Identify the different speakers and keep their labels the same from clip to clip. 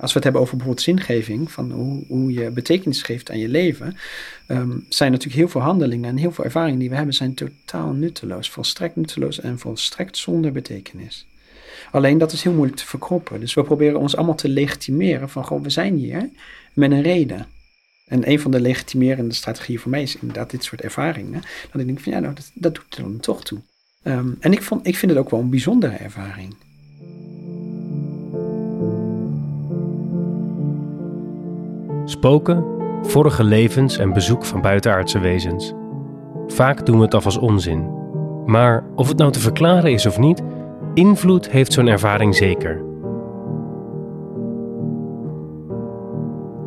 Speaker 1: Als we het hebben over bijvoorbeeld zingeving, van hoe, hoe je betekenis geeft aan je leven, ehm, zijn natuurlijk heel veel handelingen en heel veel ervaringen die we hebben, zijn totaal nutteloos, volstrekt nutteloos en volstrekt zonder betekenis. Alleen dat is heel moeilijk te verkroppen. Dus we proberen ons allemaal te legitimeren van, gewoon we zijn hier met een reden. En een van de legitimerende strategieën voor mij is inderdaad dit soort ervaringen. Dat ik denk van ja, nou, dat, dat doet er dan toch toe. Ehm, en ik, vond, ik vind het ook wel een bijzondere ervaring.
Speaker 2: Spoken, vorige levens en bezoek van buitenaardse wezens. Vaak doen we het af als onzin. Maar of het nou te verklaren is of niet, invloed heeft zo'n ervaring zeker.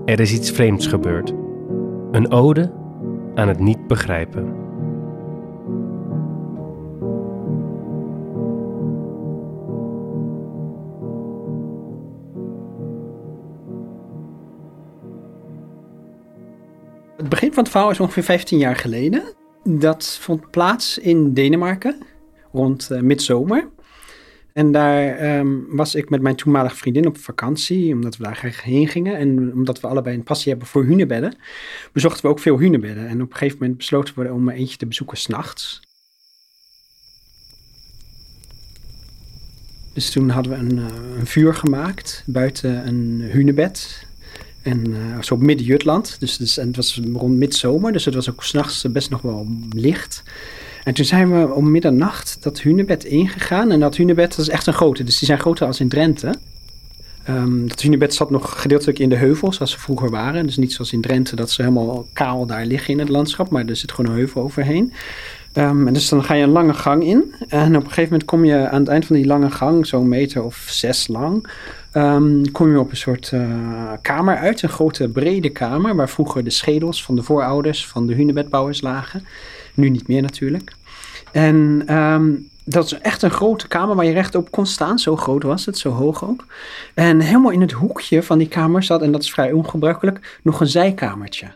Speaker 2: Er is iets vreemds gebeurd. Een ode aan het niet begrijpen.
Speaker 1: Begin van het verhaal is ongeveer 15 jaar geleden. Dat vond plaats in Denemarken rond uh, midzomer. En daar ehm, was ik met mijn toenmalige vriendin op vakantie, omdat we daar graag heen gingen. En omdat we allebei een passie hebben voor hunebedden, bezochten we ook veel hunebedden. En op een gegeven moment besloten we om eentje te bezoeken s'nachts. Dus toen hadden we een, uh, een vuur gemaakt buiten een hunebed. En uh, zo midden Jutland. Dus, en het was rond midzomer, dus het was ook s'nachts best nog wel licht. En toen zijn we om middernacht dat hunebed ingegaan. En dat hunebed, dat is echt een grote, dus die zijn groter als in Drenthe. Um, dat hunebed zat nog gedeeltelijk in de heuvels, zoals ze vroeger waren. Dus niet zoals in Drenthe, dat ze helemaal kaal daar liggen in het landschap. Maar er zit gewoon een heuvel overheen. Um, en dus dan ga je een lange gang in. En op een gegeven moment kom je aan het eind van die lange gang, zo'n meter of zes lang, um, kom je op een soort uh, kamer uit. Een grote brede kamer, waar vroeger de schedels van de voorouders van de hunebedbouwers lagen. Nu niet meer natuurlijk. En um, dat is echt een grote kamer waar je rechtop kon staan. Zo groot was het, zo hoog ook. En helemaal in het hoekje van die kamer zat, en dat is vrij ongebruikelijk, nog een zijkamertje.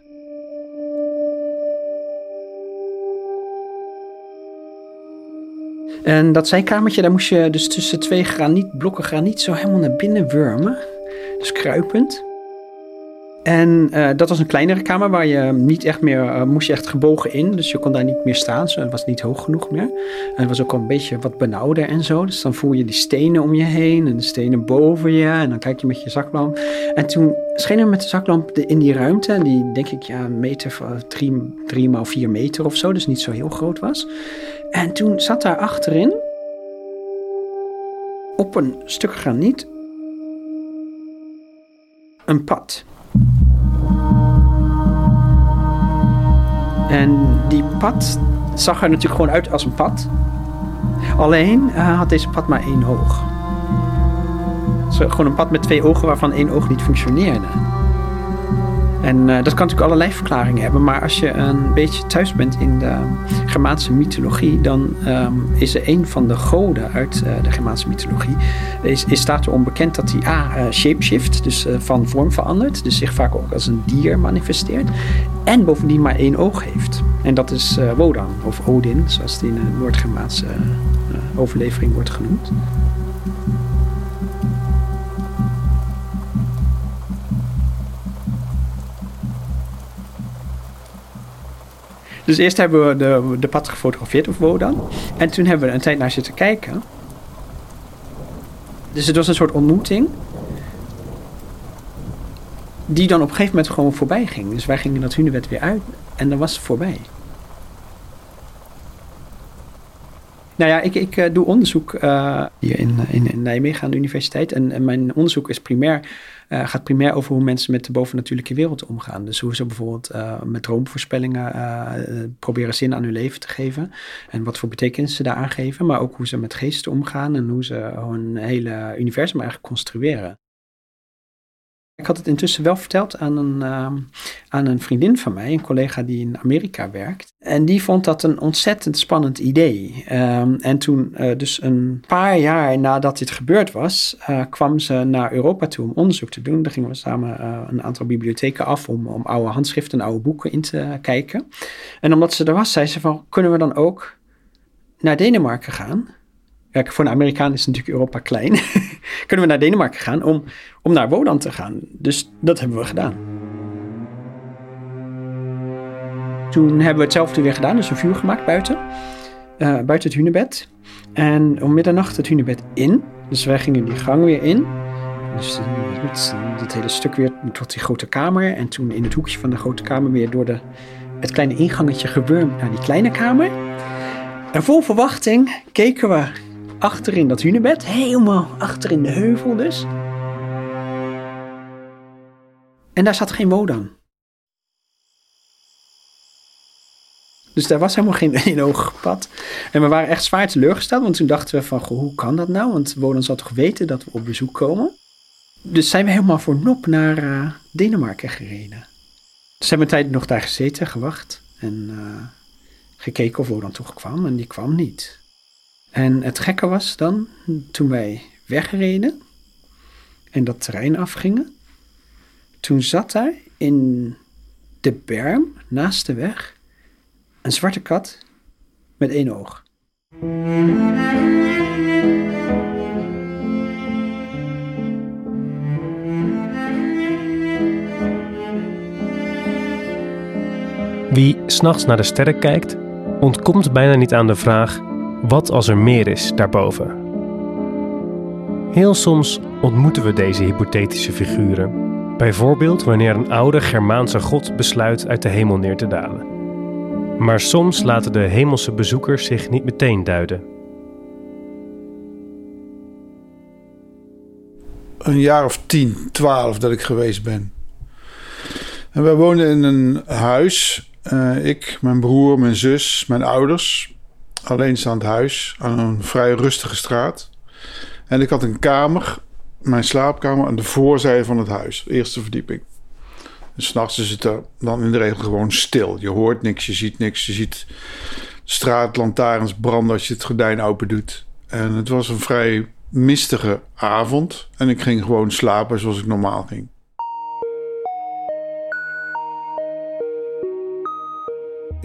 Speaker 1: En dat zijkamertje, daar moest je dus tussen twee graniet, blokken graniet zo helemaal naar binnen wurmen. Dus kruipend. En uh, dat was een kleinere kamer waar je niet echt meer, uh, moest je echt gebogen in. Dus je kon daar niet meer staan, het was niet hoog genoeg meer. En het was ook al een beetje wat benauwder en zo. Dus dan voel je die stenen om je heen en de stenen boven je. En dan kijk je met je zaklamp. En toen schenen we met de zaklamp in die ruimte, die denk ik ja, een meter, drie, drie maal vier meter of zo, dus niet zo heel groot was. En toen zat daar achterin, op een stuk graniet, een pad. En die pad zag er natuurlijk gewoon uit als een pad. Alleen uh, had deze pad maar één oog. Zo, gewoon een pad met twee ogen waarvan één oog niet functioneerde. En uh, dat kan natuurlijk allerlei verklaringen hebben, maar als je een beetje thuis bent in de Germaanse mythologie, dan um, is er een van de goden uit uh, de Germaanse mythologie, is, staat er onbekend dat hij A, uh, shapeshift, dus van vorm verandert, dus zich vaak ook als een dier manifesteert, en bovendien maar één oog heeft. En dat is Wodan, of Odin, zoals het in de Noord-Germaanse overlevering wordt genoemd. Dus eerst hebben we de, de pad gefotografeerd op Wodan. En toen hebben we een tijd naar zitten kijken. Dus het was een soort ontmoeting. Die dan op een gegeven moment gewoon voorbij ging. Dus wij gingen dat hunebed weer uit. En dan was het voorbij. Nou ja, ik, ik uh, doe onderzoek uh, hier in, in, in, Nijmegen aan de universiteit. En, en mijn onderzoek is primair, uh, gaat primair over hoe mensen met de bovennatuurlijke wereld omgaan. Dus hoe ze bijvoorbeeld met droomvoorspellingen proberen zin aan hun leven te geven. En wat voor betekenis ze daaraan geven. Maar ook hoe ze met geesten omgaan en hoe ze hun hele universum eigenlijk construeren. Ik had het intussen wel verteld aan een, uh, aan een vriendin van mij, een collega die in Amerika werkt. En die vond dat een ontzettend spannend idee. Um, en toen, uh, dus een paar jaar nadat dit gebeurd was, uh, kwam ze naar Europa toe om onderzoek te doen. Daar gingen we samen uh, een aantal bibliotheken af om, om oude handschriften en oude boeken in te kijken. En omdat ze er was, zei ze van, kunnen we dan ook naar Denemarken gaan? Kijk, voor een Amerikaan is natuurlijk Europa klein. kunnen we naar Denemarken gaan om, om naar Wodan te gaan. Dus dat hebben we gedaan. Toen hebben we hetzelfde weer gedaan, dus een vuur gemaakt buiten. eh, buiten het hunebed. En om middernacht het hunebed in. Dus wij gingen die gang weer in. Dus het, dat hele stuk weer tot die grote kamer. En toen in het hoekje van de grote kamer weer door de, het kleine ingangetje gewurmd naar die kleine kamer. En vol verwachting keken we achterin dat hunebed. Helemaal achter in de heuvel dus. En daar zat geen Wodan. Dus daar was helemaal geen eenogig pad. En we waren echt zwaar teleurgesteld, want toen dachten we van, goh, hoe kan dat nou? Want Wodan zal toch weten dat we op bezoek komen? Dus zijn we helemaal voor nop naar eh, Denemarken gereden. Dus hebben we een tijd nog daar gezeten, gewacht en eh, gekeken of Wodan toch kwam. En die kwam niet. En het gekke was dan, toen wij wegreden en dat terrein afgingen, toen zat daar in de berm naast de weg een zwarte kat met één oog.
Speaker 2: Wie s'nachts naar de sterren kijkt, ontkomt bijna niet aan de vraag: wat als er meer is daarboven? Heel soms ontmoeten we deze hypothetische figuren. Bijvoorbeeld wanneer een oude Germaanse god besluit uit de hemel neer te dalen. Maar soms laten de hemelse bezoekers zich niet meteen duiden.
Speaker 3: Een jaar of tien, twaalf dat ik geweest ben. En wij woonden in een huis. Eh, ik, mijn broer, mijn zus, mijn ouders. Alleenstaand huis aan een vrij rustige straat. En ik had een kamer, mijn slaapkamer, aan de voorzijde van het huis. Eerste verdieping. En s'nachts is het dan in de regel gewoon stil. Je hoort niks, je ziet niks. Je ziet straatlantaarns branden als je het gordijn open doet. En het was een vrij mistige avond. En ik ging gewoon slapen zoals ik normaal ging.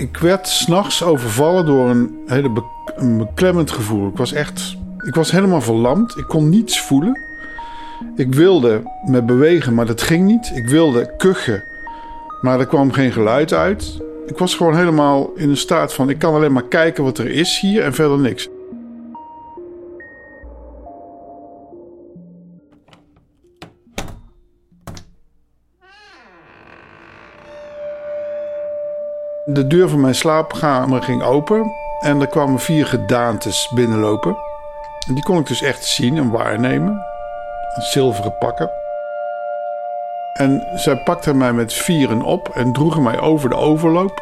Speaker 3: Ik werd s'nachts overvallen door een hele beklemmend gevoel. Ik was echt. Ik was helemaal verlamd. Ik kon niets voelen. Ik wilde me bewegen, maar dat ging niet. Ik wilde kuchen, maar er kwam geen geluid uit. Ik was gewoon helemaal in een staat van: ik kan alleen maar kijken wat er is hier en verder niks. De deur van mijn slaapkamer ging open en er kwamen vier gedaantes binnenlopen. En die kon ik dus echt zien en waarnemen. Zilveren pakken. En zij pakten mij met vieren op en droegen mij over de overloop.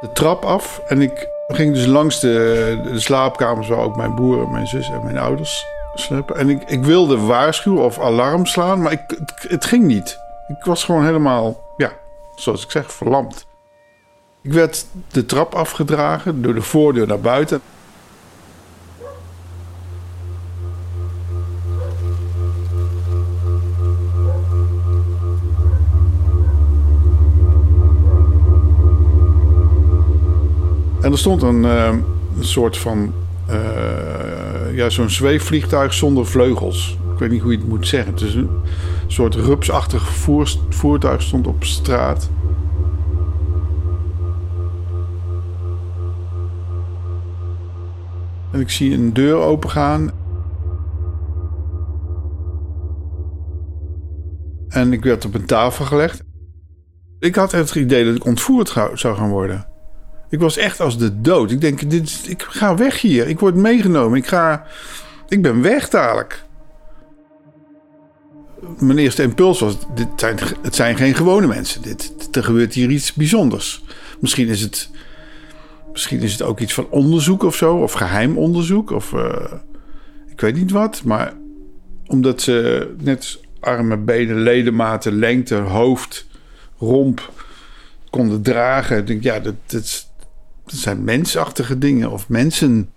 Speaker 3: De trap af en ik ging dus langs de, de slaapkamers waar ook mijn broer, mijn zus en mijn ouders sliepen. En ik, ik wilde waarschuwen of alarm slaan, maar ik, het ging niet. Ik was gewoon helemaal, ja, zoals ik zeg, verlamd. Ik werd de trap afgedragen door de voordeur naar buiten. En er stond een, eh, een soort van. eh, ja, zo'n zweefvliegtuig zonder vleugels. Ik weet niet hoe je het moet zeggen. Het is een soort rupsachtig voer- voertuig stond op straat. En ik zie een deur opengaan. En ik werd op een tafel gelegd. Ik had het idee dat ik ontvoerd zou gaan worden. Ik was echt als de dood. Ik denk, dit, ik ga weg hier. Ik word meegenomen. Ik ga... Ik ben weg dadelijk. Mijn eerste impuls was, dit zijn, het zijn geen gewone mensen. Dit, er gebeurt hier iets bijzonders. Misschien is het Misschien is het ook iets van onderzoek of zo, of geheim onderzoek, of eh, ik weet niet wat. Maar omdat ze net armen, benen, ledematen, lengte, hoofd, romp konden dragen, denk ik, ja, dat, dat, zijn mensachtige dingen of mensen.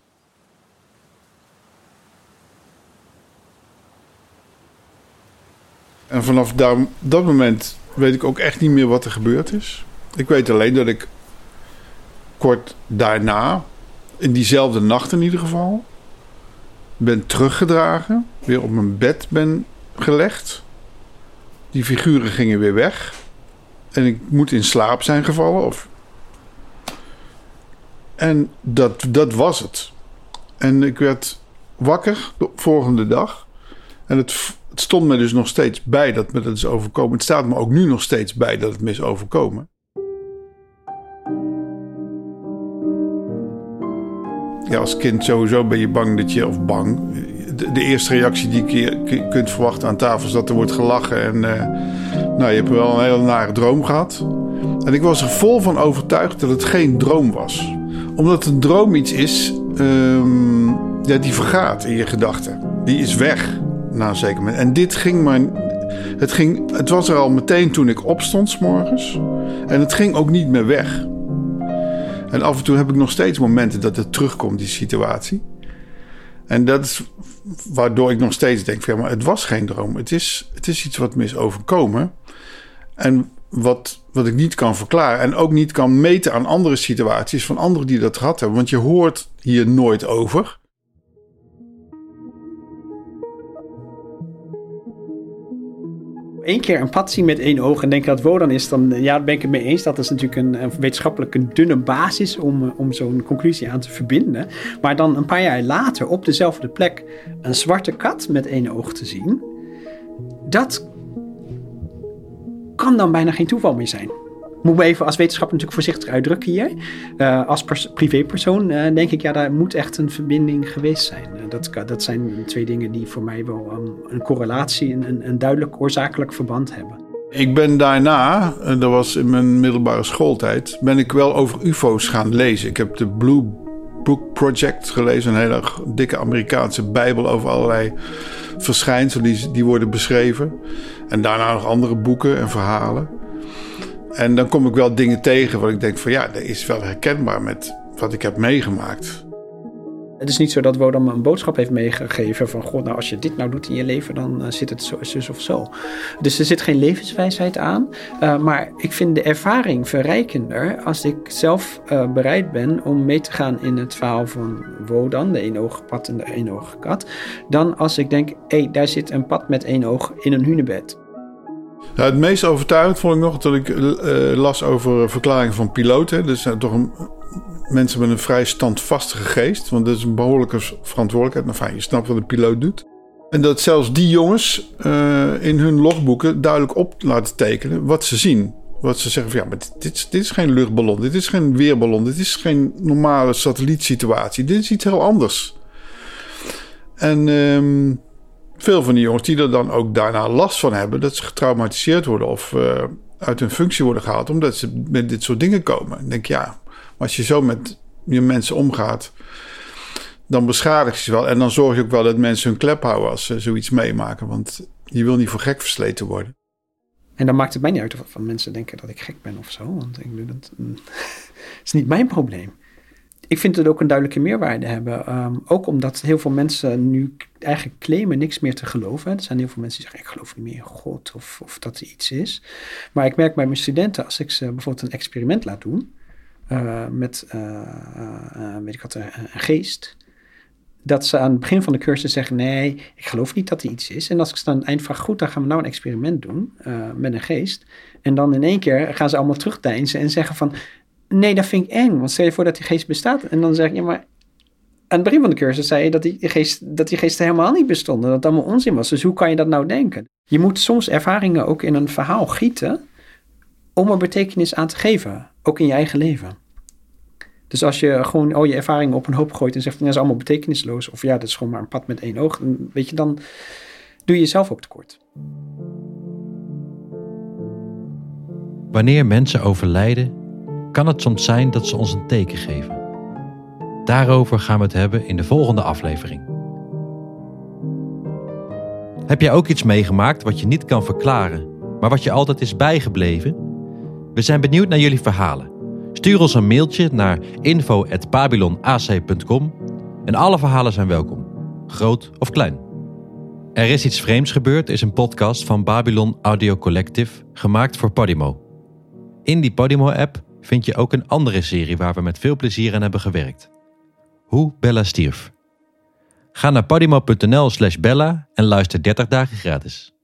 Speaker 3: En vanaf dat moment weet ik ook echt niet meer wat er gebeurd is. Ik weet alleen dat ik kort daarna, in diezelfde nacht in ieder geval, ben teruggedragen weer op mijn bed ben gelegd. Die figuren gingen weer weg. En ik moet in slaap zijn gevallen. Of... En dat, dat was het. En ik werd wakker de volgende dag. En het, het stond me dus nog steeds bij dat me dat is overkomen. Het staat me ook nu nog steeds bij dat het me is overkomen. Ja, als kind sowieso ben je bang dat je, of bang. De, eerste reactie die je kunt verwachten aan tafel is dat er wordt gelachen. En uh, nou, je hebt wel een hele nare droom gehad. En ik was er vol van overtuigd dat het geen droom was. Omdat een droom iets is, um, ja, die vergaat in je gedachten. Die is weg na een zeker moment. En dit ging maar. Het, ging, het was er al meteen toen ik opstond s morgens. En het ging ook niet meer weg. En af en toe heb ik nog steeds momenten dat het terugkomt, die situatie. En dat is waardoor ik nog steeds denk: van, ja, maar het was geen droom. Het is, het is iets wat me is overkomen. En wat, wat ik niet kan verklaren. En ook niet kan meten aan andere situaties van anderen die dat gehad hebben. Want je hoort hier nooit over.
Speaker 1: Één keer een pad zien met één oog en denken dat Wodan is, dan ja, ben ik het mee eens. Dat is natuurlijk een, een wetenschappelijk dunne basis om, eh, om zo'n conclusie aan te verbinden. Maar dan een paar jaar later op dezelfde plek een zwarte kat met één oog te zien, dat kan dan bijna geen toeval meer zijn moet me even als wetenschapper natuurlijk voorzichtig uitdrukken hier. Uh, als privépersoon uh, denk ik, ja, daar moet echt een verbinding geweest zijn. Uh, dat, dat zijn twee dingen die voor mij wel um, een correlatie, een, een duidelijk oorzakelijk verband hebben.
Speaker 3: Ik ben daarna, dat was in mijn middelbare schooltijd, ben ik wel over UFO's gaan lezen. Ik heb de Blue Book Project gelezen, een hele dikke Amerikaanse bijbel over allerlei verschijnselen die, die worden beschreven. En daarna nog andere boeken en verhalen. En dan kom ik wel dingen tegen waar ik denk van ja, dat is wel herkenbaar met wat ik heb meegemaakt.
Speaker 1: Het is niet zo dat Wodam een boodschap heeft meegegeven van... God, nou als je dit nou doet in je leven, dan uh, zit het zo, zus of zo. Dus er zit geen levenswijsheid aan. Uh, maar ik vind de ervaring verrijkender als ik zelf uh, bereid ben... om mee te gaan in het verhaal van Wodan, de eenogige pad en de eenogige kat... dan als ik denk, hé, hey, daar zit een pad met één oog in een hunebed.
Speaker 3: Het meest overtuigend vond ik nog dat ik uh, las over verklaringen van piloten. Dus zijn toch een, mensen met een vrij standvastige geest. Want dat is een behoorlijke verantwoordelijkheid. Nou, fijn, je snapt wat een piloot doet. En dat zelfs die jongens in hun logboeken duidelijk op laten tekenen wat ze zien. Wat ze zeggen van ja, maar dit, dit, is geen luchtballon, dit is geen weerballon, dit is geen normale satellietsituatie. Dit is iets heel anders. En um, veel van die jongens die er dan ook daarna last van hebben, dat ze getraumatiseerd worden of uh, uit hun functie worden gehaald, omdat ze met dit soort dingen komen. Ik denk ja, als je zo met je mensen omgaat, dan beschadig je ze wel. En dan zorg je ook wel dat mensen hun klep houden als ze zoiets meemaken. Want je wil niet voor gek versleten worden.
Speaker 1: En dan maakt het mij niet uit of mensen denken dat ik gek ben of zo. Want ik doe dat. is niet mijn probleem ik vind het ook een duidelijke meerwaarde hebben. Um, ook omdat heel veel mensen nu eigenlijk claimen niks meer te geloven. Er zijn heel veel mensen die zeggen: Ik geloof niet meer in God of, of dat er iets is. Maar ik merk bij mijn studenten, als ik ze bijvoorbeeld een experiment laat doen. Uh, met uh, weet ik wat, een, een, geest. Dat ze aan het begin van de cursus zeggen: Nee, ik geloof niet dat er iets is. En als ik ze dan aan het eind vraag: Goed, dan gaan we nou een experiment doen met een geest. En dan in één keer gaan ze allemaal terugdeinzen en zeggen: van Nee, dat vind ik eng. Want stel je voor dat die geest bestaat. En dan zeg je, maar aan het begin van de cursus zei je dat die, geest, dat die geesten helemaal niet bestonden. Dat het allemaal onzin was. Dus hoe kan je dat nou denken? Je moet soms ervaringen ook in een verhaal gieten om er betekenis aan te geven. Ook in je eigen leven. Dus als je gewoon al je ervaringen op een hoop gooit en zegt ja, dat is allemaal betekenisloos. Of ja, dat is gewoon maar een pad met één oog. Dan, weet je, dan doe je jezelf ook tekort.
Speaker 4: Wanneer mensen overlijden kan het soms zijn dat ze ons een teken geven. Daarover gaan we het hebben in de volgende aflevering. Heb jij ook iets meegemaakt wat je niet kan verklaren, maar wat je altijd is bijgebleven? We zijn benieuwd naar jullie verhalen. Stuur ons een mailtje naar info.babylonac.com en alle verhalen zijn welkom, groot of klein. Er is iets vreemds gebeurd is een podcast van Babylon Audio Collective, gemaakt voor Podimo. In die Podimo-app vind je ook een andere serie waar we met veel plezier aan hebben gewerkt. Hoe Bella stierf. Ga naar podimo.nl slash bella en luister 30 dagen gratis.